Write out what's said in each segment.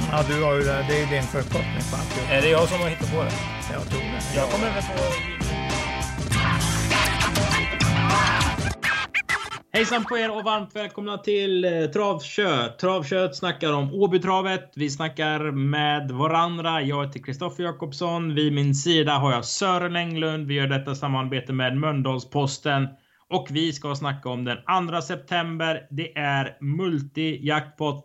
Det. Ja, du har ju det. Det är din förkortning på alltihop. Är det jag som har hittat på det? Jag tror det. Jag kommer väl på... Hejsan på er och varmt välkomna till eh, Travkött. Travkött snackar om Åbytravet. Vi snackar med varandra. Jag heter Kristoffer Jakobsson. Vid min sida har jag Sören Englund. Vi gör detta samarbete med Mölndalsposten. Och vi ska snacka om den 2 september. Det är multi-jackpot.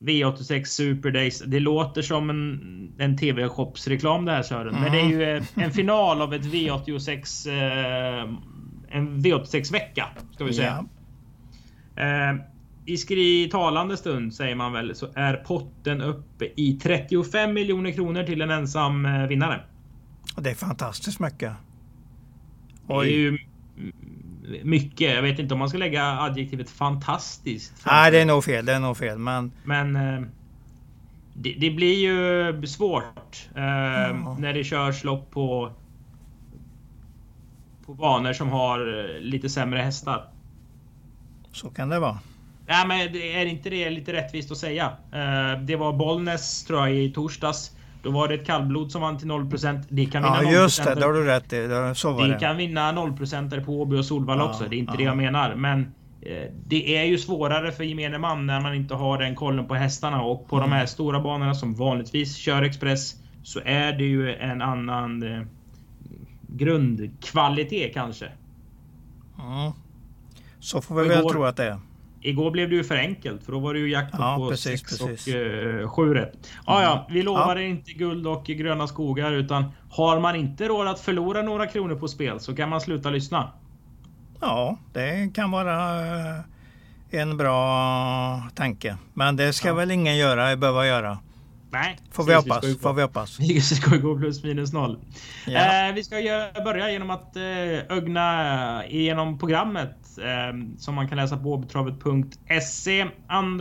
V86 Super Days. Det låter som en, en TV-shopsreklam det här Sören. Men det är ju eh, en final av ett V86 eh, en V86 vecka ska vi säga. Eh, I skri talande stund säger man väl så är potten uppe i 35 miljoner kronor till en ensam eh, vinnare. Det är fantastiskt mycket. Det är ju mm, mycket. Jag vet inte om man ska lägga adjektivet fantastiskt. Nej, det är nog fel. Det är nog fel. Men Men eh, det, det blir ju svårt eh, när det körs lopp på på banor som har eh, lite sämre hästar. så kan det vara. Nej, men är inte det lite rättvist att säga? Det var Bollnäs tror jag i torsdags. Då var det ett kallblod som vann till 0%. Det kan vinna Ja, just det. 0%. Det har du rätt i. Så var Det det. kan vinna 0% på Åby och Solvalla Ja, också. Det är inte ja. det jag menar. Men eh, det är ju svårare för gemene man när man inte har den kollen på hästarna. Och på Mm. de här stora banorna som vanligtvis kör Express så är det ju en annan eh, grundkvalitet kanske. Mm. Så får vi väl tro att det är. Igår blev det ju för enkelt för då var det ju jackpot Ja, på precis, 6 precis. och uh, 7 rätt. Ja, ja, vi lovar Ja. inte guld och gröna skogar utan har man inte råd att förlora några kronor på spel så kan man sluta lyssna. Ja, det kan vara eh, en bra tanke. Men det ska Ja. väl ingen göra, behöva göra. Nej, Får vi hoppas. ju Får vi hoppas. Vi ska gå plus minus noll. Ja. Eh, vi ska börja genom att eh, ögna igenom programmet eh, som man kan läsa på åbytravet.se.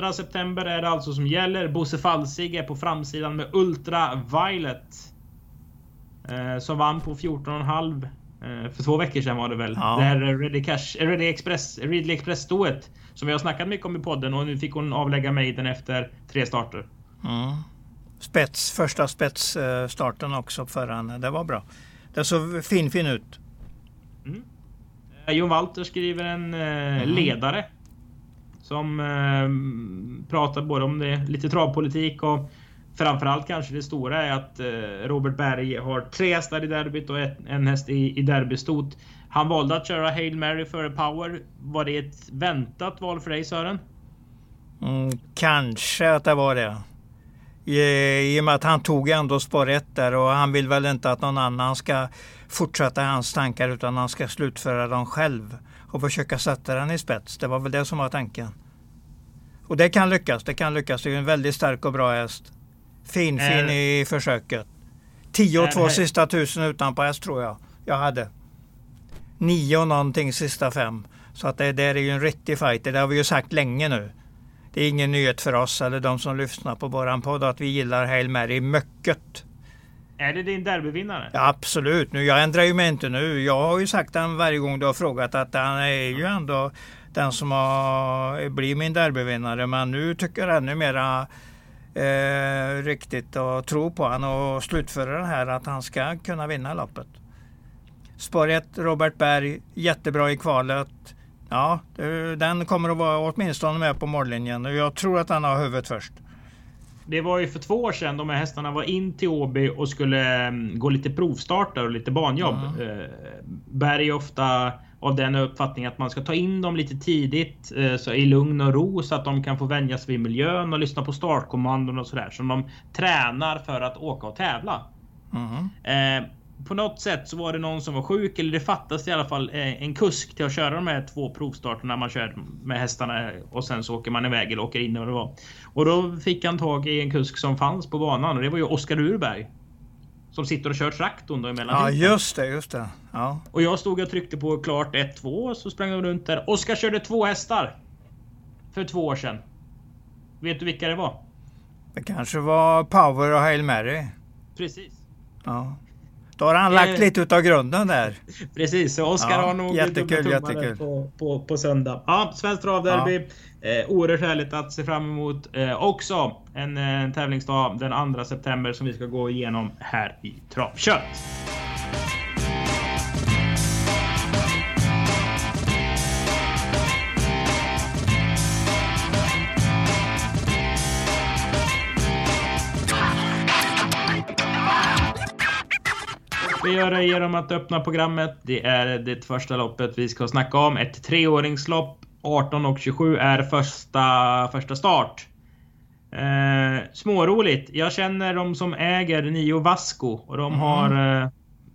2 september är det alltså som gäller. Bosse Falsig är på framsidan med Ultra Violet. Eh, som vann på 14,5 eh, för två veckor sedan var det väl. Ja. Det här Ready, Cash, eh, Ready Express, Ridley Express stoet som vi har snackat mycket om i podden och nu fick hon avlägga Maiden efter tre starter. Mm. Spets, första spetsstarten också för henne. Det var bra. Det såg fin fin ut. Eh, Jon Walter skriver en eh, Mm. ledare. Som eh, pratar både om det, lite travpolitik och framförallt kanske det stora är att eh, Robert Berg har tre hästar i derbyt och ett, en häst i, i derbystot. Han valde att köra Hail Mary före Power. Var det ett väntat val för dig Sören? Mm, kanske att det var det. I, I och med att han tog ändå spår 1 där och han vill väl inte att någon annan ska fortsätta hans tankar utan han ska slutföra dem själv och försöka sätta den i spets. Det var väl det som var tanken. Och det kan lyckas. Det kan lyckas. Det är en väldigt stark och bra häst. Fin, fin Är- i försöket. 10 och Är 2 det- sista tusen utan på häst tror jag. Jag hade. 9 och någonting sista fem. Så att det där är ju en riktig fighter. Det har vi ju sagt länge nu. Det är ingen nyhet för oss eller de som lyssnar på våran podd att vi gillar Hail Mary mycket. Är det din derbyvinnare? Ja, absolut. Nu, jag ändrar ju mig inte nu. Jag har ju sagt den varje gång du har frågat att han är ju ändå den som har, blir min derbyvinnare. Men nu tycker jag ännu mera eh, riktigt att tro på han och slutföra det här att han ska kunna vinna loppet. Spår 1, Robert Berg, jättebra i kvalet. Ja, den kommer att vara åtminstone med på mållinjen och jag tror att han har huvudet först. Det var ju för två år sedan de här hästarna var in till Åby och skulle mm, gå lite provstarter och lite banjobb. Eh, Berg är ofta av den uppfattningen att man ska ta in dem lite tidigt eh, så i lugn och ro så att de kan få vänja sig vid miljön och lyssna på startkommandon och sådär. Som de tränar för att åka och tävla. Mhm. På något sätt så var det någon som var sjuk eller det fattas i alla fall eh, en kusk till att köra de här två provstarterna man kör med hästarna och sen så åker man iväg eller åker in eller vad det var. Och då fick han tag i en kusk som fanns på banan och det var ju Oskar Urberg. som sitter och kör traktorn då emellan. Ja, just det, just det. Ja. Och jag stod och tryckte på klart 1-2 så sprang de runt där. Oskar körde två hästar. För två år sedan. Vet du vilka det var? Det kanske var Power och Hail Mary. Precis. Ja. Då har han lagt Eh. lite utav grunden där. Precis, så Oskar Ja, har nog jättekul, jättekul. På, på, på söndag. Ja, Svenskt travderby. Eh, oerhört härligt att se fram emot. Eh, också en eh, tävlingsdag den 2 september som vi ska gå igenom här i Travkött. Vi gör det genom att öppna programmet. Det är det första loppet vi ska snacka om. Ett treåringslopp. 18 och 27 är första, första start. Eh, småroligt. Jag känner de som äger Nio Vasco och de har eh,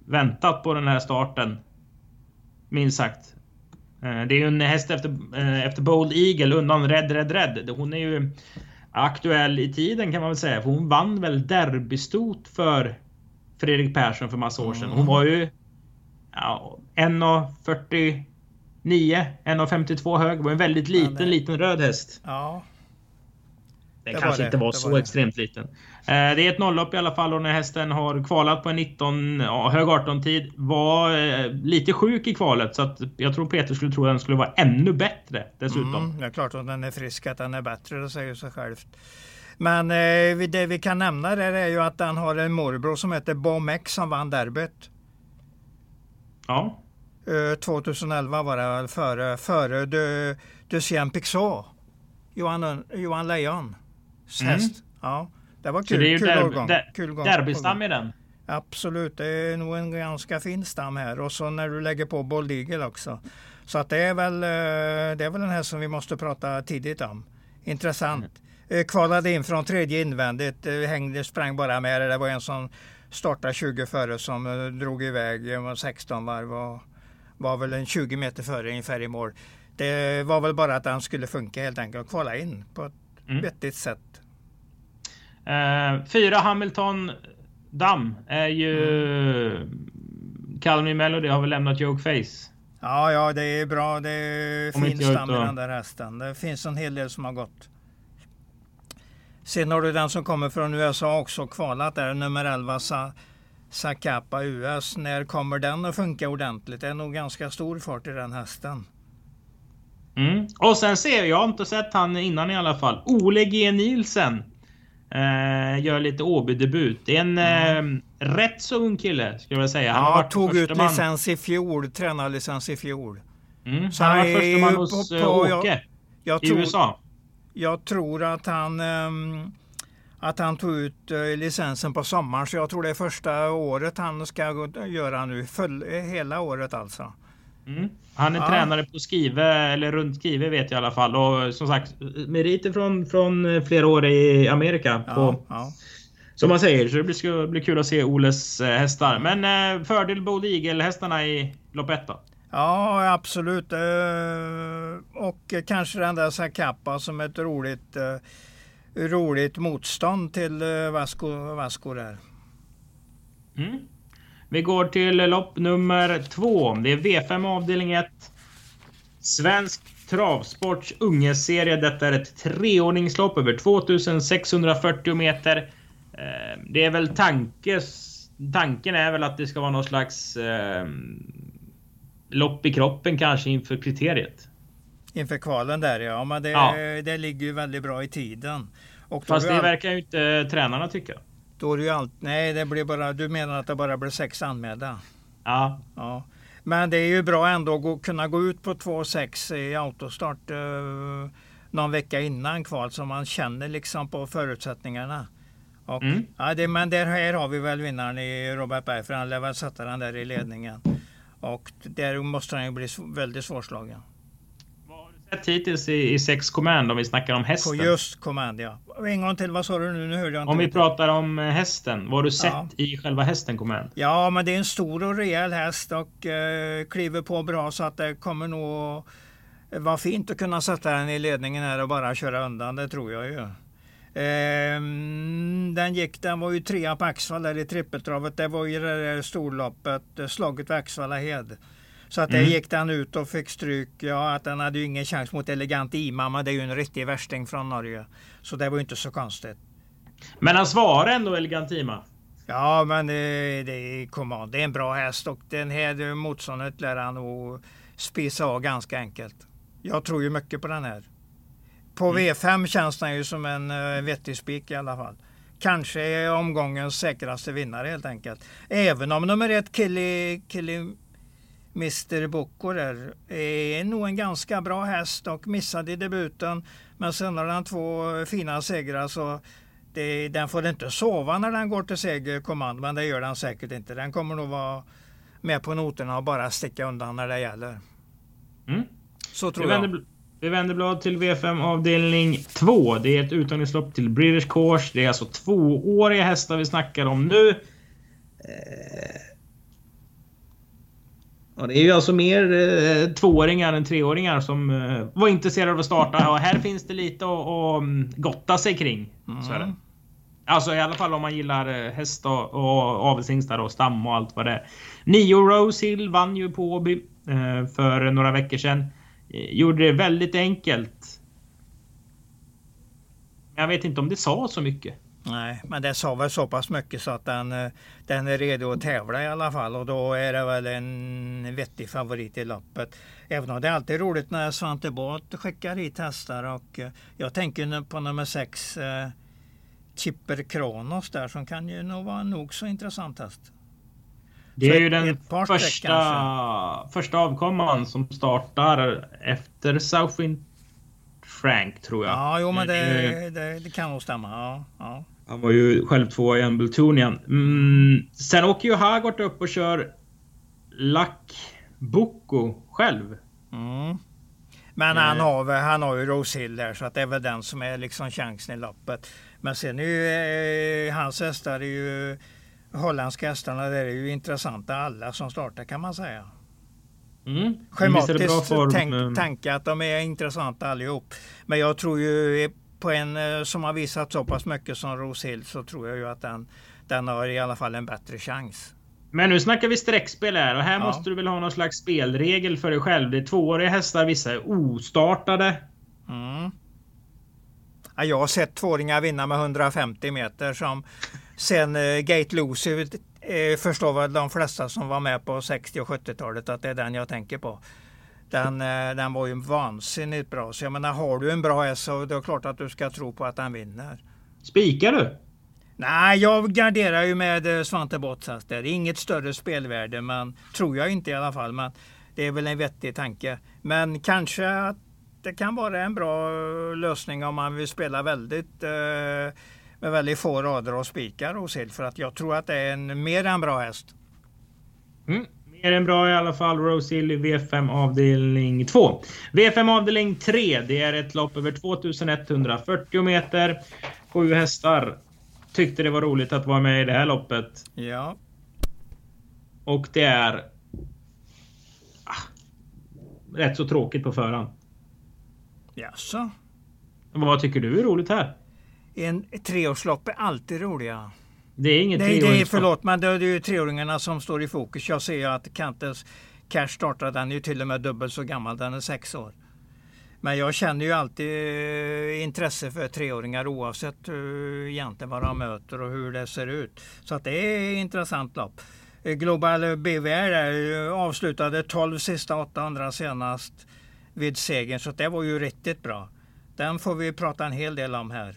väntat på den här starten. Minst sagt. Eh, det är ju en häst efter, eh, efter Bold Eagle undan Rädd Rädd Rädd. Hon är ju aktuell i tiden kan man väl säga. För hon vann väl derbystot för Fredrik Persson för massa år sedan. Hon var ju ja, 1,49, 1,52 hög. Det var en väldigt liten, det- liten röd häst. Ja. Den Det kanske var det, inte var det så var det. extremt liten. Eh, det är ett nolllopp i alla fall och när hästen har kvalat på en 19, ja, hög 18 tid. Var eh, lite sjuk i kvalet så att jag tror Peter skulle tro att den skulle vara ännu bättre dessutom. Mm, det är klart att den är frisk, att den är bättre, det säger sig självt. Men eh, det vi kan nämna där är ju att den har en morbror som heter Bomex som vann derbyt. Ja. Eh, 2011 var det väl före, före Lucien Pixot. Johan, Johan Lejon. Mm. häst. Ja, det var Så kul. det är ju kul derby, årgång. der, Kul gång- derbystam i den. Absolut, det är nog en ganska fin stam här. Och så när du lägger på Bold Eagle också. Så att det är väl eh, det är väl den här som vi måste prata tidigt om. Intressant. Eh, Kvalade in från tredje invändigt, eh, hängde, sprang bara med. Det var en som startade 20 före som eh, drog iväg, det var 16 varv och var väl en 20 meter före ungefär i mål. Det var väl bara att han skulle funka helt enkelt och kvala in på ett Mm. vettigt sätt. Eh, fyra Hamilton Damm är ju... Mm. Calmy Melody har väl lämnat Joke Face. Ja, ja, det är bra. Det är fin stam i den där hästen. Det finns en hel del som har gått. Sen har du den som kommer från USA också kvalat där, nummer 11 Sa Zacapa US. När kommer den att funka ordentligt? Det är nog ganska stor fart i den hästen. Mm. Och sen ser jag, jag har inte sett han innan i alla fall. Ole G Nielsen. Eh, gör lite Åby-debut. Det är en eh, rätt så ung kille, skulle jag säga. Han Mm. Ja, tog ut försteman. licens i fjol, tränarlicens i fjol. Mm. Så Han han varit är försteman ju hos på- eh, på- Åke Jag i tror, USA. Jag tror att han ehm, att han tog ut eh, licensen på sommaren, så jag tror det är första året han ska göra nu. Full, eh, hela året alltså. Mm. Han är Ja. tränare på Skive, eller runt Skive vet jag i alla fall. Och som sagt, meriter från, från flera år i Amerika. Ja, På, ja. som man säger, så det blir, ska bli kul att se Oles eh, hästar. Men eh, fördel Bold Eagle-hästarna i lopp ett då? Ja absolut. Eh, och kanske den där Zacapa som ett roligt, eh, roligt motstånd till eh, Vasco, Vasco där. Mm. Vi går till lopp nummer två. Det är V5 avdelning 1. Svensk travsports ungeserie. Detta är ett treordningslopp över 2640 meter. Det är väl tankes, tanken är väl att det ska vara någon slags eh, lopp i kroppen kanske inför kriteriet. Inför kvalen där ja, men det, Ja. det ligger ju väldigt bra i tiden. Och Fast det det all- verkar ju inte tränarna tycka. Då är det ju allt, nej, det blir bara, du menar att det bara blir sex anmälda? Ja, Ja. Men det är ju bra ändå att gå, kunna gå ut på 2,6 i autostart eh, någon vecka innan kval så man känner liksom på förutsättningarna. Och, Mm. ja, det, men där här har vi väl vinnaren i Robert Berg för han lär väl sätta den där i ledningen. Och där måste han ju bli väldigt svårslagen. vad har du sett hittills i, i sex command om vi snackar om På hästen? just command ja. En gång till, vad sa du nu? Nu hörde jag inte. Om vi pratar om eh, hästen, vad har du sett Ja. i själva hästen command? Ja, men det är en stor och rejäl häst och eh, kliver på bra så att det kommer nog vara fint att kunna sätta den i ledningen här och bara köra undan. Det tror jag ju. Ehm, den gick, den var ju trea på Axvall där i trippeltravet. Det var ju det där storloppet, eh, slaget vid Axvalla hed. Så att mm. där gick den ut och fick stryk. Ja, att den hade ju ingen chans mot Elegant Imam. Det är ju en riktig värsting från Norge. Så det var ju inte så konstigt. Men han svarade ändå Elegant Ima? Ja, men det, det, kom det är en bra häst och den här motståndet lär han nog spisa av ganska enkelt. Jag tror ju mycket på den här. På mm. V5 känns den ju som en uh, vettig spik i alla fall. Kanske är omgångens säkraste vinnare helt enkelt. Även om nummer ett Killy, Killy Mr där är nog en ganska bra häst och missade i debuten. Men sen har den två fina segrar så det, den får inte sova när den går till segerkommand. Men det gör den säkert inte. Den kommer nog vara med på noterna och bara sticka undan när det gäller. Mm. Så tror jag. Vi vänder blad till V5 avdelning 2. Det är ett uttagningslopp till British Course. Det är alltså tvååriga hästar vi snackar om nu. Eh, Ja, det är ju alltså mer eh, tvååringar än treåringar som eh, var intresserade av att starta. Och här finns det lite att, att mm, gotta sig kring. Mm. Så är det. Alltså i alla fall om man gillar eh, häst och, och avelshingstar och stam och allt vad det är. Nio Rose Hill vann ju på Åby eh, för några veckor sedan. Eh, gjorde det väldigt enkelt. Jag vet inte om det sa så mycket. Nej, men det sa väl så pass mycket så att den, eh, den är redo att tävla i alla fall och då är det väl en vettig favorit i loppet. Även om det är alltid roligt när Svante Båth skickar hit hästar och eh, jag tänker på nummer sex eh, Chipper Kronos där som kan ju nog vara en nog så intressant häst. Det är ju den första, första avkomman som startar efter Southwind Frank tror jag. Ja, jo men det, det, det kan nog stämma. Ja, ja. Han var ju själv tvåa i Embletonian. Mm, sen åker ju Hagort upp och kör Lack Boko själv. Mm. Men han eh. har, han har ju Rose Hill där så att det är väl den som är liksom chansen i loppet. Men sen är ju eh, hans hästar är ju holländska hästarna där är ju intressanta alla som startar kan man säga. Mm. Schematiskt tänk, tanke att de är intressanta allihop. Men jag tror ju på en eh, som har visat så pass mycket som Roshill så tror jag ju att den, den har i alla fall en bättre chans. Men nu snackar vi streckspel här och här ja. måste du väl ha någon slags spelregel för dig själv. Det är tvååriga hästar, vissa är ostartade. Mm. Ja, jag har sett tvååringar vinna med 150 meter som sen eh, Gate Lucy förstår väl de flesta som var med på 60 och 70-talet att det är den jag tänker på. Den, eh, den var ju vansinnigt bra. Så jag menar, har du en bra häst så det är klart att du ska tro på att den vinner. Spikar du? Nej, jag garderar ju med eh, Svante Bottas. Det är inget större spelvärde, men tror jag inte i alla fall. Men det är väl en vettig tanke. Men kanske att det kan vara en bra lösning om man vill spela väldigt eh, med väldigt få rader och spikar hos Hill. För att jag tror att det är en mer än bra häst. Mm. Mer än bra i alla fall. Rose Hill i V5 avdelning 2. V5 avdelning 3. Det är ett lopp över 2140 meter. Sju hästar. Tyckte det var roligt att vara med i det här loppet. Ja. Och det är... Ah, rätt så tråkigt på förhand. Jaså? Vad tycker du är roligt här? En treårslopp är alltid roliga. Det är inget Nej, det är, förlåt, men det är ju treåringarna som står i fokus. Jag ser ju att Kantes Cash startar, den är ju till och med dubbelt så gammal, den är sex år. Men jag känner ju alltid eh, intresse för treåringar oavsett uh, egentligen vad de möter och hur det ser ut. Så att det är intressant lopp. Eh, Global BVR avslutade 12 sista 800 senast vid segern så det var ju riktigt bra. Den får vi prata en hel del om här.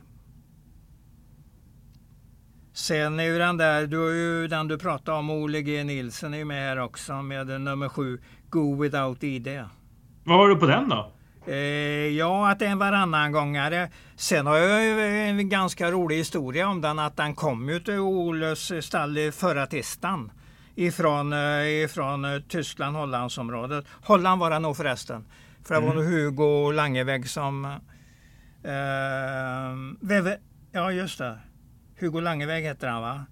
Sen är ju den där, du har ju den du pratade om, Ole G Nilsen är ju med här också med nummer sju, Go Without ID. Vad har du på den då? Eh, ja, att det är en varannan gångare. Sen har jag en ganska rolig historia om den, att den kom ju till Oles stall förra tisdagen. Ifrån, eh, ifrån eh, Tyskland, Hollandsområdet. Holland var det nog förresten. För det var mm. nog Hugo Langeväg som... Eh, ja, just det. Hugo Langeväg heter han va?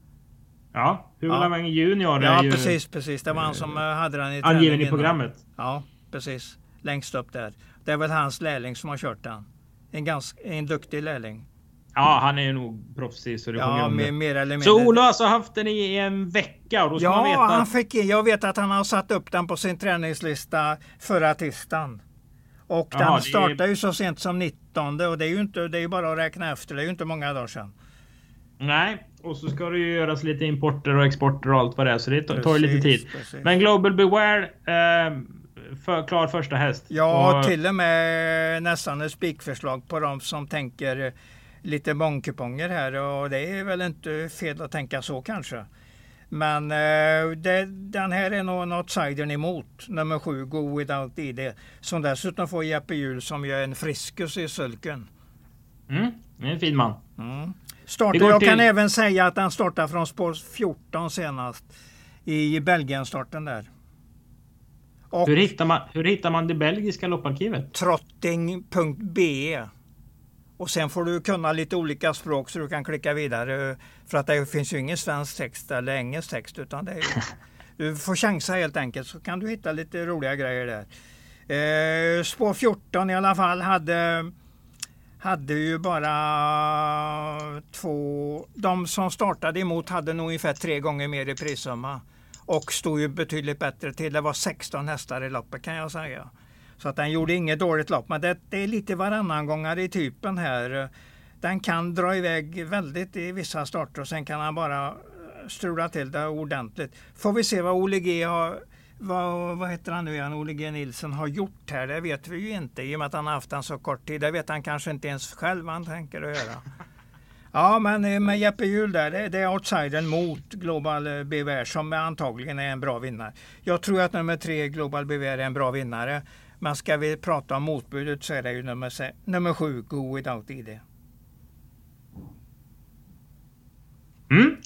Ja, Hugo ja. Langeväg junior. Ja, ju, precis, precis. Det var han som eh, hade den i Angiven i programmet. Ja, precis. Längst upp där. Det är väl hans lärling som har kört den. En, ganska, en duktig lärling. Ja, han är ju nog proffsig så det ja, mer, mer eller mindre. Så Ola har alltså haft den i en vecka och då ska ja, man veta... han fick, jag vet att han har satt upp den på sin träningslista förra tisdagen. Och Jaha, den startar är... ju så sent som 19 och det är ju inte, det är bara att räkna efter. Det är ju inte många dagar sedan. Nej, och så ska det ju göras lite importer och exporter och allt vad det är, så det tar precis, lite tid. Precis. Men Global Beware, eh, för, klar första häst. Ja, och... till och med nästan ett spikförslag på de som tänker lite mångkuponger här och det är väl inte fel att tänka så kanske. Men eh, det, den här är nog en outsidern emot, nummer sju, Go Without ID. Som dessutom får Jeppe Hjul som gör en friskus i sulken. Mm, en fin man. Mm. Startar, jag till... kan även säga att han startar från spår 14 senast. I Belgien-starten där. Och hur, hittar man, hur hittar man det belgiska lopparkivet? Trotting.be och sen får du kunna lite olika språk så du kan klicka vidare. För att det finns ju ingen svensk text eller engelsk text. Utan det är, du får chansa helt enkelt så kan du hitta lite roliga grejer där. Eh, spår 14 i alla fall hade, hade ju bara två. De som startade emot hade nog ungefär tre gånger mer i prissumma. Och stod ju betydligt bättre till. Det var 16 hästar i loppet kan jag säga. Så att den gjorde inget dåligt lopp. Men det, det är lite varannan gångare i typen här. Den kan dra iväg väldigt i vissa starter och sen kan han bara strula till det ordentligt. Får vi se vad Ole G har vad, vad heter han nu igen, Ole G Nilsson har gjort här, det vet vi ju inte i och med att han har haft den så kort tid. Det vet han kanske inte ens själv vad han tänker att göra. Ja, men eh, med Jeppe Hjul där, det, det är outsidern mot Global eh, BVR som antagligen är en bra vinnare. Jag tror att nummer tre, Global BVR, är en bra vinnare. Men ska vi prata om motbudet så är det ju nummer, nummer sju, Go Without ID. Mm.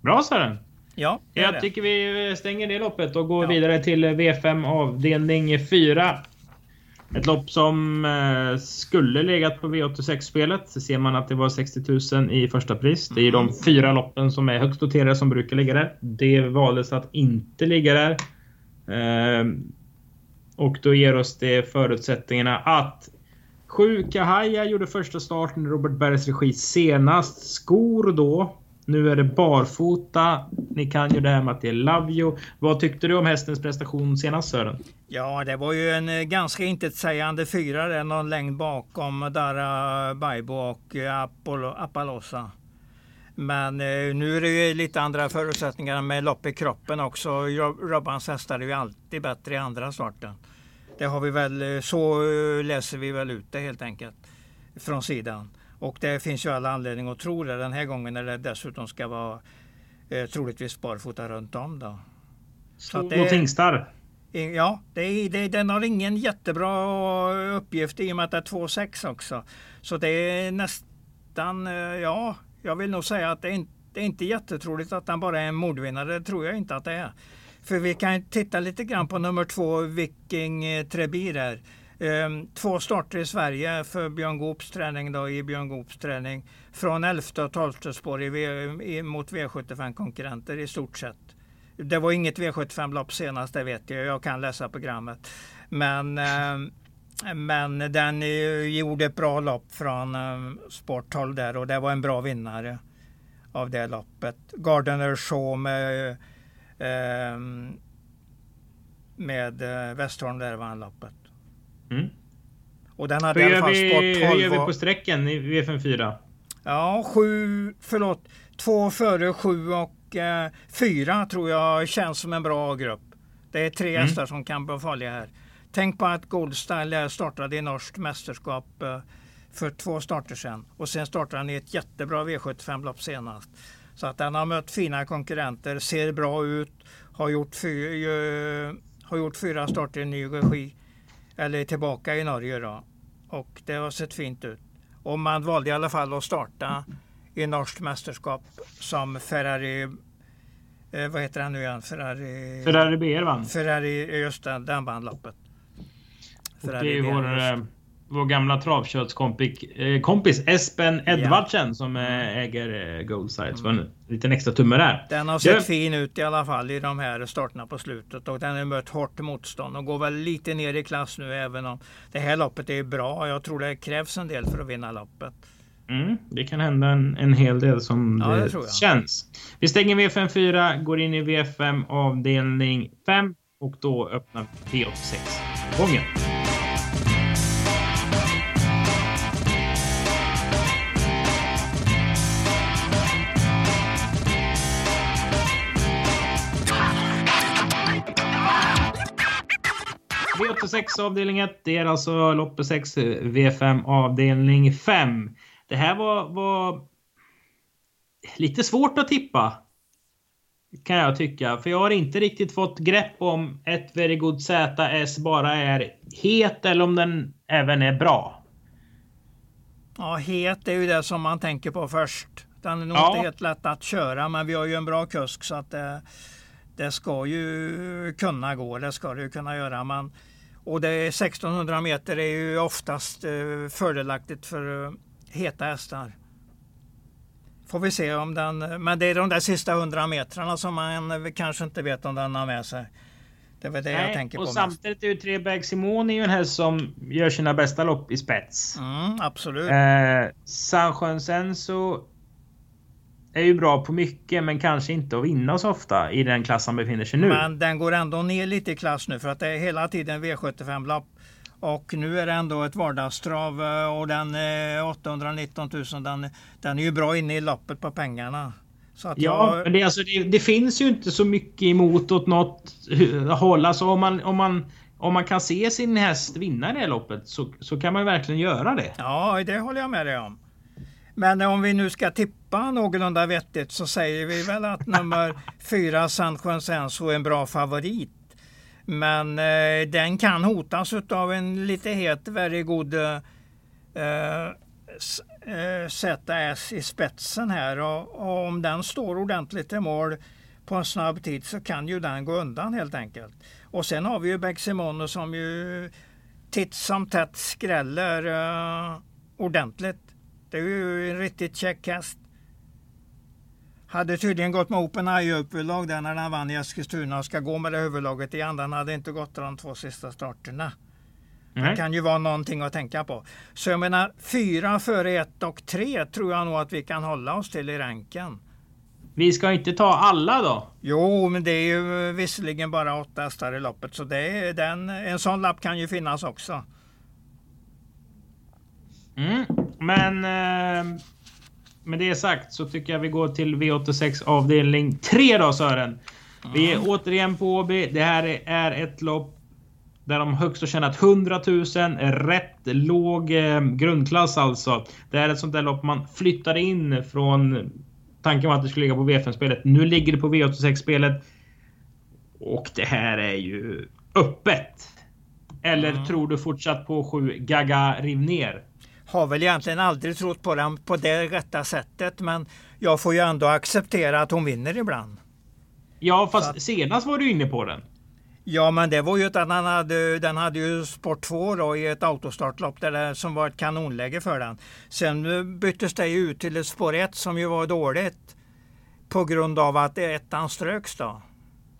Bra Sören! Ja, Jag tycker vi stänger det loppet och går ja. vidare till V5 avdelning 4. Ett lopp som eh, skulle legat på V86-spelet. Så ser man att det var 60 000 i första pris. Det är de mm. fyra loppen som är högst noterade som brukar ligga där. Det valdes att inte ligga där. Eh, och då ger oss det förutsättningarna att 7 Kahaya gjorde första starten i Robert Bergs regi senast. Skor då. Nu är det barfota. Ni kan ju det här med att det är Lavio. Vad tyckte du om hästens prestation senast Sören? Ja, det var ju en eh, ganska intetsägande fyra där, någon längd bakom eh, Dara Baibo och eh, Apollo, Appalosa. Men eh, nu är det ju lite andra förutsättningar med lopp i kroppen också. Robbans hästar är ju alltid bättre i andra starten. Det har vi väl, så läser vi väl ut det helt enkelt från sidan. Och det finns ju alla anledning att tro det den här gången när det dessutom ska vara eh, troligtvis barfota runt om. Då. Så det, och tingstar. Ja, det, det, den har ingen jättebra uppgift i och med att det är 2,6 också. Så det är nästan, eh, ja, jag vill nog säga att det är inte, det är inte jättetroligt att den bara är en mordvinnare. Det tror jag inte att det är. För vi kan titta lite grann på nummer två, Viking eh, Trebir här. Ehm, två starter i Sverige för Björn Goops träning då, i Björn Goops träning. Från 11 och 12 spår i v, mot V75-konkurrenter i stort sett. Det var inget V75-lopp senast, det vet jag. Jag kan läsa programmet. Men, ehm, men den gjorde ett bra lopp från ehm, sporthåll där och det var en bra vinnare av det loppet. Gardener Shaw med med eh, Westholm där vann loppet. Mm. Och den hade hur i alla fall sport 12. Hur gör vi på sträckan i V54? Ja, sju, förlåt, två före sju och eh, fyra tror jag känns som en bra grupp. Det är tre mm. hästar som kan vara farliga här. Tänk på att Goldstyle startade i norskt mästerskap eh, för två starter sedan. Och sen startade han i ett jättebra V75-lopp senast. Så att den har mött fina konkurrenter, ser bra ut, har gjort, fy, har gjort fyra starter i ny regi. Eller tillbaka i Norge då. Och det har sett fint ut. Och man valde i alla fall att starta i norskt mästerskap som Ferrari eh, vad heter han nu igen? Ferrari... Ferrari BR vann. Ferrari, just den, den vann loppet. Ferrari det är vår, vår gamla travköttskompis eh, Espen Edvardsen ja. som eh, äger eh, Goldside. Så mm. en liten extra tumme där. Den har sett ja. fin ut i alla fall i de här starterna på slutet och den har mött hårt motstånd och går väl lite ner i klass nu även om det här loppet är bra. Jag tror det krävs en del för att vinna loppet. Mm, det kan hända en, en hel del som Ja, det det, jag. känns. Vi stänger V54, går in i V5 avdelning 5 och då öppnar V86-gången. V86 avdelning 1. Det är alltså loppet 6 V5 avdelning 5. Det här var, var lite svårt att tippa. Kan jag tycka. För jag har inte riktigt fått grepp om ett Very Good ZS bara är het eller om den även är bra. Ja, het är ju det som man tänker på först. Den är nog Ja. inte helt lätt att köra, men vi har ju en bra kusk så att det, det ska ju kunna gå. Det ska det ju kunna göra. Men, och det är 1600 meter är ju oftast eh, fördelaktigt för eh, heta hästar. Får vi se om den, men det är de där sista 100 metrarna som man eh, kanske inte vet om den har med sig. Det väl det jag Nej, tänker och på mest. samtidigt är ju Trebag Simone är ju en häst som gör sina bästa lopp i spets. Mm, absolut. Eh, Sanchön Senso är ju bra på mycket men kanske inte att vinna så ofta i den klass han befinner sig nu. Men den går ändå ner lite i klass nu för att det är hela tiden V75-lopp. Och nu är det ändå ett vardagstrav eh, och den eh, 819 000 den, den är ju bra inne i loppet på pengarna. Att Ja, jag, men det, alltså, det, det finns ju inte så mycket emot åt något håll. Alltså om man, om man, om man kan se sin häst vinna det här loppet så, så kan man verkligen göra det. ja, det håller jag med dig om. Men om vi nu ska tippa någorlunda vettigt så säger vi väl att nummer fyra San Juan Senso är en bra favorit. Men eh, den kan hotas av en lite het, very good eh, s- eh, ZS i spetsen här och, och om den står ordentligt i mål på en snabb tid så kan ju den gå undan helt enkelt. Och sen har vi ju Beximono som ju titt som tätt skräller eh, ordentligt. Det är ju en riktigt käck häst. Hade tydligen gått med Open Eye överlag där när den vann i Eskilstuna och ska gå med det huvudlaget igen. Den hade inte gått de två sista starterna. Det Nej. kan ju vara någonting att tänka på. Så jag menar fyra före ett och tre tror jag nog att vi kan hålla oss till i ranken. Vi ska inte ta alla då. Jo, men det är ju visserligen bara åtta hästar i loppet så det är den, en sån lapp kan ju finnas också. Mm. Men eh, med det sagt så tycker jag vi går till V86 avdelning 3 då Sören. Vi är återigen på Åby. Det här är- ett lopp där de högst har tjänat 100 000. Rätt låg eh, grundklass alltså. Det är ett sånt där lopp man flyttade in från tanken var att det skulle ligga på V5-spelet. Nu ligger det på V86-spelet. Och det här är ju öppet. Eller tror du fortsatt på 7 Gaga riv ner? Har väl egentligen aldrig trott på den på det rätta sättet men jag får ju ändå acceptera att hon vinner ibland. Ja, fast Så senast var du inne på den. Ja, men det var ju att den hade, den hade ju Sport 2 då i ett autostartlopp där det, som var ett kanonläge för den. Sen byttes det ut till ett spår 1 som ju var dåligt på grund av att ettan ströks då.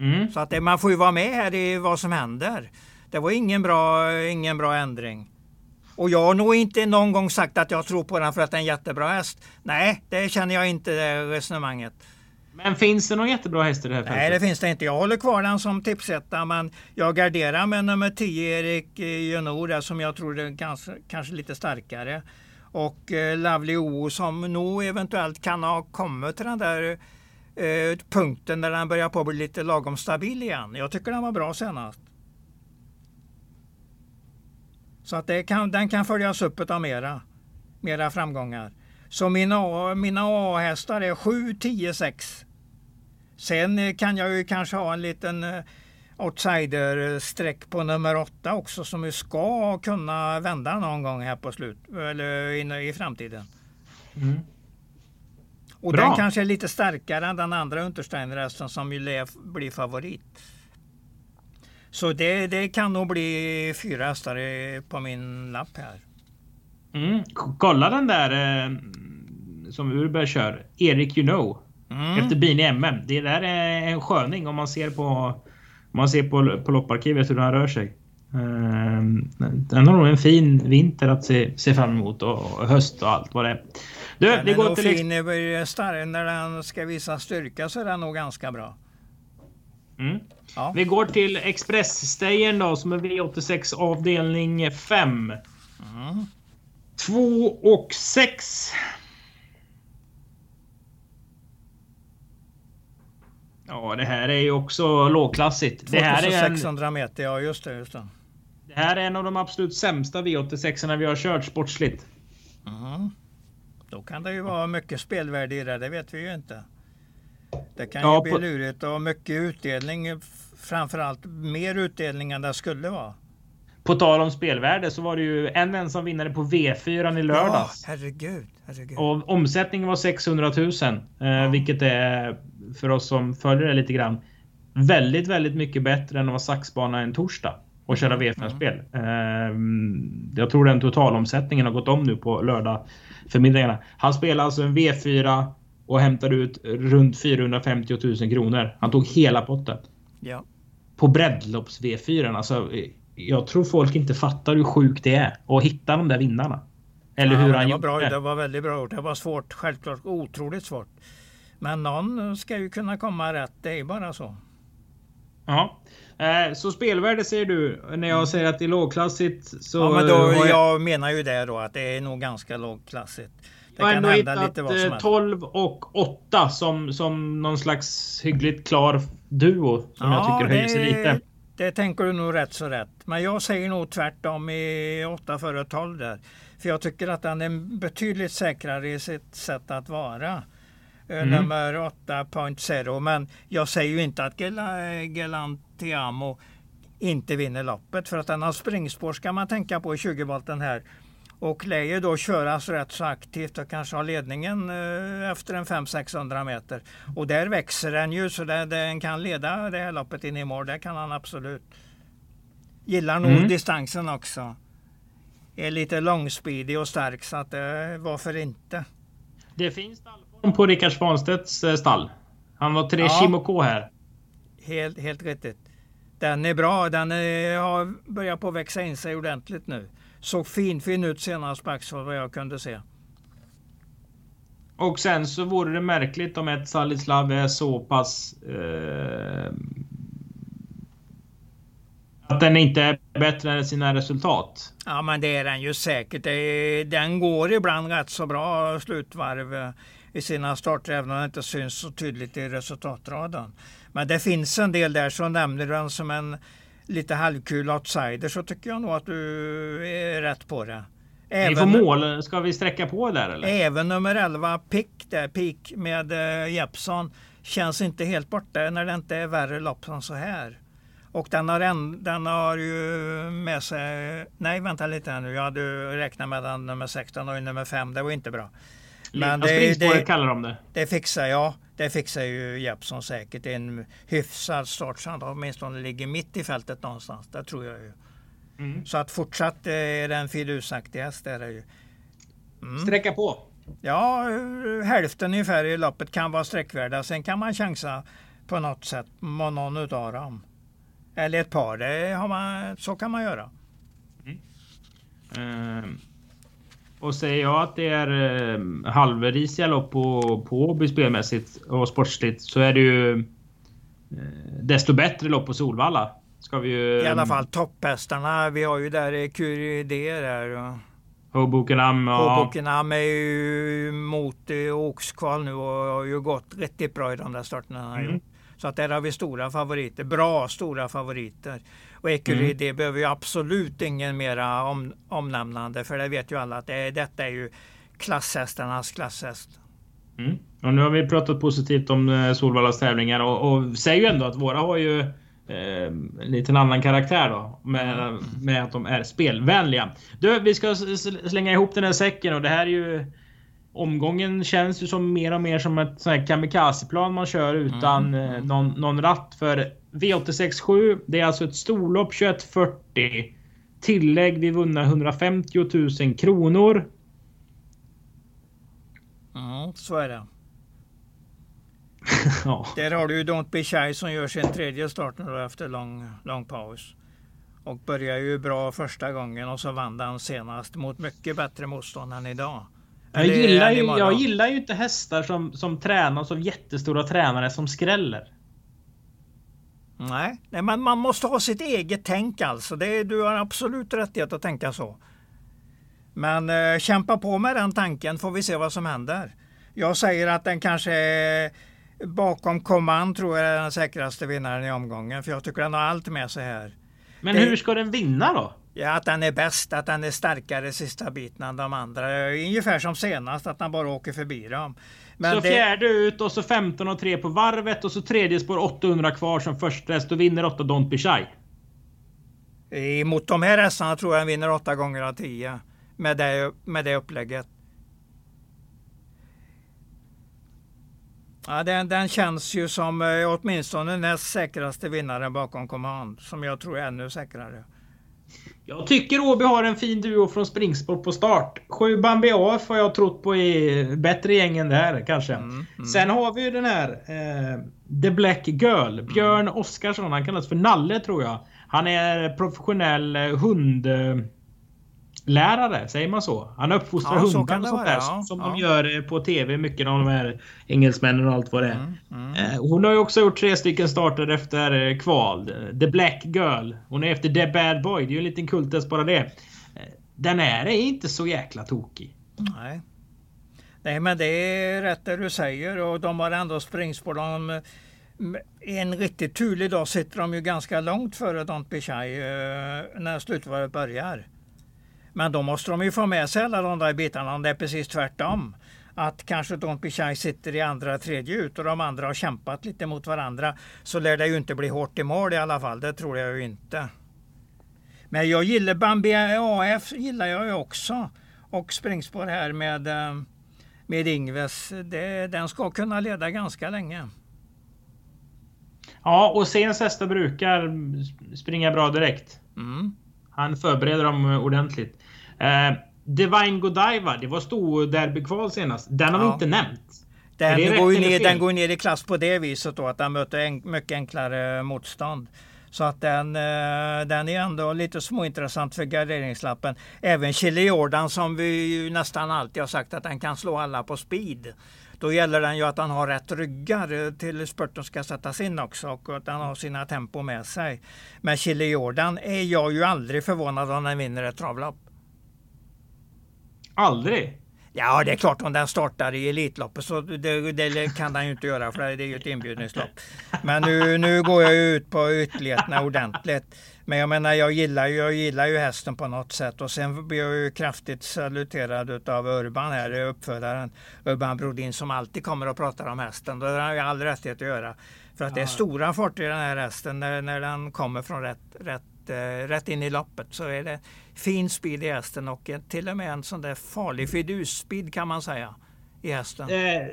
Mm. Så att det, man får ju vara med här i vad som händer. Det var ingen bra, ingen bra ändring. Och jag har nog inte någon gång sagt att jag tror på den för att det är en jättebra häst. Nej, det känner jag inte det resonemanget. Men finns det någon jättebra häst i det här fältet? Nej, det finns det inte. Jag håller kvar den som tipsetta, men jag garderar med nummer 10, Erik eh, Jonor, där som jag tror är ganska, kanske lite starkare. Och eh, Lovely O som nog eventuellt kan ha kommit till den där eh, punkten där den börjar på att bli lite lagom stabil igen. Jag tycker den var bra senast. Så att det kan, den kan följas upp av mera, mera framgångar. Så mina, mina A-hästar är 7, 10, 6. Sen kan jag ju kanske ha en liten eh, outsider-streck på nummer 8 också som ska kunna vända någon gång här på slut eller in i framtiden. Mm. Och Bra. den kanske är lite starkare än den andra Untersteiner-hästen som ju lär bli favorit. Så det, det kan nog bli fyra hästar på min lapp här. Mm. Kolla den där eh, som Urberg kör. Erik You know. Mm. Efter bin i MM. Det där är en sköning om man ser på man ser på, på lopparkivet hur den rör sig. Ehm, Den har nog en fin vinter att se, se fram emot och, och höst och allt vad det är. Du, den vi går till... fin när den ska visa styrka så är den nog ganska bra. Mm. Ja. Vi går till Express-stejern då som är V86 avdelning 5. Mm. 2 och 6. Ja, det här är ju också lågklassigt. Det här är 600 en... meter, ja just det, just det. Det här är en av de absolut sämsta V86 vi har kört sportsligt. Mm. Då kan det ju vara mycket spelvärde i det, det vet vi ju inte. Det kan ja, ju bli på... lurigt och mycket utdelning. Framförallt mer utdelning än det skulle vara. På tal om spelvärde så var det ju en ensam vinnare på V4 i lördags. Ja, herregud, herregud. Och omsättningen var 600 000. Eh, ja. Vilket är för oss som följer det lite grann väldigt, väldigt mycket bättre än att vara saxbana en torsdag och köra mm, V5-spel. Mm. Jag tror den totalomsättningen har gått om nu på lördag förmiddagarna. Han spelar alltså en V4 och hämtade ut runt 450 000 kronor. Han tog hela potten. Ja. På breddlopps V4. Alltså, jag tror folk inte fattar hur sjukt det är att hitta de där vinnarna. Eller ja, hur han det var bra, det. Det var väldigt bra gjort. Det var svårt, självklart otroligt svårt. Men någon ska ju kunna komma rätt. Det är bara så. Ja. Eh, så spelvärde säger du när jag säger att det är lågklassigt. Så ja, men då, jag... jag menar ju det då att det är nog ganska lågklassigt. Det ändå hända lite vad som 12 och 8 som, som någon slags hyggligt klar duo. Som ja, jag tycker höjer sig lite. Det tänker du nog rätt så rätt. Men jag säger nog tvärtom i 8 före 12 där. För jag tycker att den är betydligt säkrare i sitt sätt att vara. Eh, mm. Nummer 8.0. Men jag säger ju inte att Gelantiamo inte vinner loppet. För att den har springspår ska man tänka på i 20 volten här. Och lär ju då köras rätt så aktivt och kanske ha ledningen eh, efter en 500-600 meter. Och där växer den ju så det, den kan leda det här loppet in i mål. Det kan han absolut. Gillar nog mm. distansen också. Är lite långspeedig och stark så att eh, varför inte? Det finns stallform på Rickard Svanstedts eh, stall. Han var tre ja. K här. Helt, helt riktigt. Den är bra. Den är, har börjat på växa in sig ordentligt nu såg fin, fin ut senast på Axford vad jag kunde se. Och sen så vore det märkligt om ett Salislav är så pass... Eh, att den inte är bättre än sina resultat. Ja men det är den ju säkert. den går ibland rätt så bra slutvarv eh, i sina starter även om det inte syns så tydligt i resultatraden. Men det finns en del där som nämner den som en lite halvkul outsider så tycker jag nog att du är rätt på det. Även, vi får mål. Ska vi sträcka på där eller? Även nummer 11 Pick där, Peak med uh, Jeppson känns inte helt borta när det inte är värre lopp än så här. Och den har, en, den har ju med sig... Nej, vänta lite här nu. Jag hade räknat med den nummer 16 och nummer 5. Det var inte bra. Men det, det, kallar de det. Det fixar jag. Det fixar ju Jeppson säkert. En hyfsad start så han åtminstone ligger mitt i fältet någonstans. Det tror jag ju. Mm. Så att fortsatt är den fidusaktig häst. Är det ju. Mm. Sträcka på. Ja, hälften ungefär i loppet kan vara sträckvärda. Sen kan man chansa på något sätt på någon utav dem. Eller ett par, det har man, så kan man göra. Mm. Uh. Och säger jag att det är eh, halvrisiga lopp på, på Åby spelmässigt och sportsligt så är det ju eh, desto bättre lopp på Solvalla. Ska vi ju, I alla fall topphästarna. Vi har ju där Curie där. Hobokenham. Ja. Hobokenham är ju mot eh, Åkskval nu och har ju gått riktigt bra i de där starterna. Mm. Så att där har vi stora favoriter. Bra stora favoriter. Och Ecurie, mm. det behöver ju absolut ingen mera om, omnämnande för det vet ju alla att det, detta är ju klasshästarnas klasshäst. Mm. Och nu har vi pratat positivt om eh, Solvallas tävlingar och, och säger ju ändå att våra har ju eh, en liten annan karaktär då. Med, mm. med att de är spelvänliga. Du, vi ska slänga ihop den här säcken och det här är ju Omgången känns ju som mer och mer som ett sånt här kamikazeplan man kör utan mm. Eh, någon, någon ratt. För V867, det är alltså ett storlopp 2140. Tillägg vid vunna 150 000 kronor. Ja, så är det. ja. Där har du ju Don't Be Shy som gör sin tredje start nu efter lång, lång paus. Och börjar ju bra första gången och så vann han senast mot mycket bättre motstånd än idag Jag gillar, ju, jag gillar ju inte hästar som, som tränas av jättestora tränare som skräller. Nej, nej men man måste ha sitt eget tänk alltså. Det, du har absolut rättighet att tänka så. Men eh, kämpa på med den tanken får vi se vad som händer. Jag säger att den kanske är bakom Command tror jag är den säkraste vinnaren i omgången. För jag tycker den har allt med sig här. Men det, hur ska den vinna då? Ja, att den är bäst, att den är starkare sista biten än de andra. Ungefär som senast, att den bara åker förbi dem. Men så det... fjärde ut och så 15 och 3 på varvet och så tredje spår 800 kvar som första häst och vinner 8 Don't Be Shy. Mot de här hästarna tror jag den vinner 8 gånger av 10 med det, med det upplägget. Ja, den, den känns ju som eh, åtminstone näst säkraste vinnaren bakom Command. Som jag tror är ännu säkrare. Jag tycker Åby har en fin duo från springsport på start. Sju Bambi AF har jag trott på är bättre gäng än det här kanske. Mm, mm. Sen har vi ju den här eh, The Black Girl. Björn mm. Oskarsson. Han kallas för Nalle tror jag. Han är professionell eh, hund lärare, säger man så? Han uppfostrar ja, hundar och sånt där. Ja, som ja. de gör eh, på TV, mycket av de här engelsmännen och allt vad det är. Mm, mm. Eh, hon har ju också gjort tre stycken starter efter eh, kval. The Black Girl. Hon är efter The Bad Boy. Det är ju en liten kultest bara det. Den här är inte så jäkla tokig. Nej. Nej men det är rätt det du säger och de har ändå springspår. De, en riktigt turlig dag sitter de ju ganska långt före Don't Be Shy när slutvarvet börjar. Men då måste de ju få med sig alla de där bitarna om det är precis tvärtom. Att kanske Don Pichai sitter i andra, tredje ut och de andra har kämpat lite mot varandra. Så lär det ju inte bli hårt i mål i alla fall. Det tror jag ju inte. Men jag gillar Bambi AF gillar jag ju också. Och springspår här med, eh, med Ingves. Det, den ska kunna leda ganska länge. Ja, och Sens hästar brukar springa bra direkt. Mm. Han förbereder dem ordentligt. Eh, Divine Godiva, det var stor derbykval senast. Den har ja. vi inte nämnt. Den går, ner, den går ner i klass på det viset då att den möter en, mycket enklare motstånd. Så att den, eh, den är ändå lite småintressant för garderingslappen. Även Chili Jordan som vi nästan alltid har sagt att den kan slå alla på speed. Då gäller den ju att han har rätt ryggar till spurten ska sättas in också och att han har sina tempo med sig. Men Chili Jordan är jag ju aldrig förvånad om den vinner ett travlopp. Aldrig? Ja, det är klart om den startar i Elitloppet så det, det kan den ju inte göra för det är ju ett inbjudningslopp. Men nu, nu går jag ut på ytterligheterna ordentligt. Men jag menar, jag gillar, ju, jag gillar ju hästen på något sätt och sen blir jag ju kraftigt saluterad av Urban här, uppfödaren Urban Brodin som alltid kommer och pratar om hästen. Det har jag all rättighet att göra. För att det är stora farter i den här hästen när, när den kommer från rätt, rätt, rätt in i loppet så är det fin speed i hästen och till och med en sån där farlig fidusspeed kan man säga i hästen. Eh,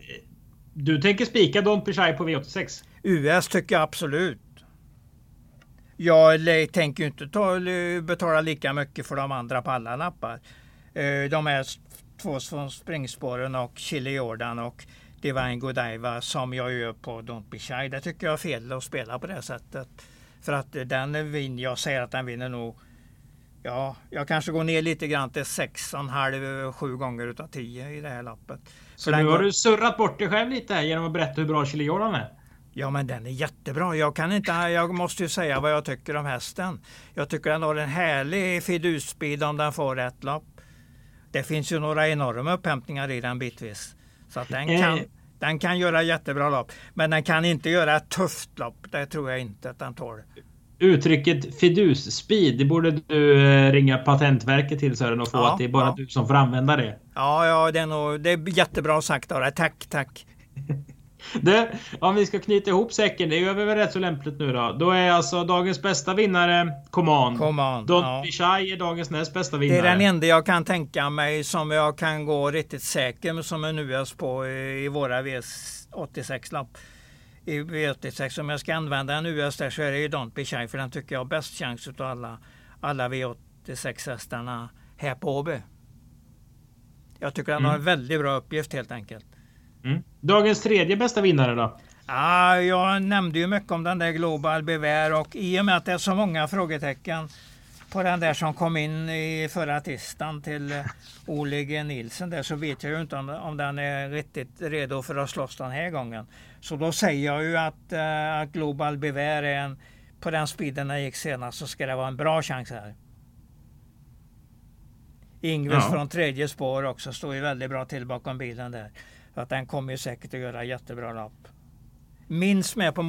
du tänker spika Don Pichai på V86? US tycker jag absolut. Jag tänker inte ta, betala lika mycket för de andra på alla lappar. Eh, de är två från springspåren och Chili Jordan och Divine Godiva som jag gör på Don't Be Shy. Det tycker jag är fel att spela på det sättet. För att den vinner, jag säger att den vinner nog Ja, jag kanske går ner lite grann till 6,5-7 gånger utav 10 i det här lappet. Så nu har du surrat bort dig själv lite här genom att berätta hur bra Chili Jordan är? Ja men den är jättebra. Jag, kan inte, jag måste ju säga vad jag tycker om hästen. Jag tycker den har en härlig fidusspeed om den får rätt lopp. Det finns ju några enorma upphämtningar i den bitvis. Så att den kan, eh. Den kan göra jättebra lopp. Men den kan inte göra ett tufft lopp. Det tror jag inte att den tål. Uttrycket fidus-speed, det borde du eh, ringa Patentverket till Sören och få ja, att det är bara ja. du som får använda det. Ja, ja det, är nog, det är jättebra sagt dig. Tack, tack. Det, om vi ska knyta ihop säcken, det gör vi väl rätt så lämpligt nu då. Då är alltså dagens bästa vinnare Command. Command Don't ja. är dagens näst bästa vinnare. Det är den enda jag kan tänka mig som jag kan gå riktigt säker med som en US på i, våra V86-lapp. I V86, om jag ska använda en US där så är det ju be shy för den tycker jag har bäst chans utav alla, alla V86-hästarna här på Åby. Jag tycker den mm. har en väldigt bra uppgift helt enkelt. Mm. Dagens tredje bästa vinnare då? Ja, jag nämnde ju mycket om den där Global Bevair och i och med att det är så många frågetecken på den där som kom in i förra tisdagen till eh, Ole G Nilsen där så vet jag ju inte om, om den är riktigt redo för att slåss den här gången. Så då säger jag ju att, uh, att Global Bevair är en, på den speeden den gick senast så ska det vara en bra chans här. Ingves ja. från tredje spår också står ju väldigt bra till bakom bilen där. Så att den kommer ju säkert att göra jättebra lopp. Minst med på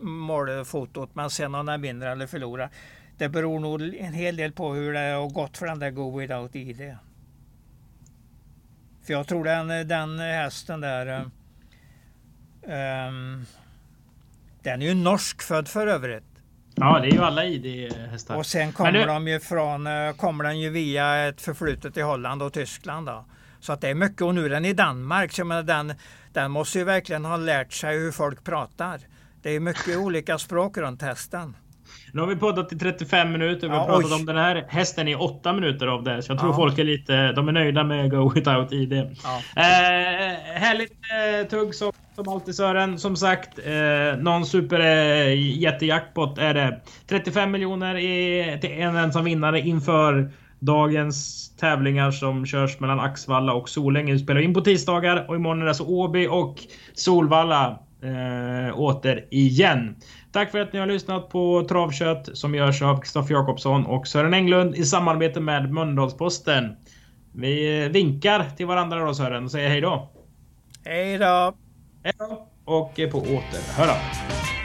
målfotot men sen om den vinner eller förlorar. Det beror nog en hel del på hur det har gått för den där Go Without ID. För jag tror den, den hästen där um, den är ju norskfödd för övrigt. Ja, det är ju alla ID-hästar. Och sen kommer nu... de ju från, eh, kommer den ju via ett förflutet i Holland och Tyskland då. Så att det är mycket och nu är den i Danmark. Så menar, den, den måste ju verkligen ha lärt sig hur folk pratar. Det är mycket olika språk runt hästen. Nu har vi poddat i 35 minuter. Vi har ja, pratat oj. om den här hästen i 8 minuter av det. Så jag tror ja. folk är lite... De är nöjda med Go Without ID. Ja. Eh, härligt eh, tugg som, som alltid Sören. Som sagt, eh, någon super eh, jättejackpot är det. 35 miljoner till en ensam vinnare inför dagens tävlingar som körs mellan Axvalla och Solänge. Vi spelar in på tisdagar och imorgon är det alltså Åby och Solvalla eh, åter igen. Tack för att ni har lyssnat på Travkött som görs av Kristoffer Jakobsson och Sören Englund i samarbete med Mölndalsposten. Vi vinkar till varandra då Sören och säger hej då. Hej då. Hej då. Och på återhörande.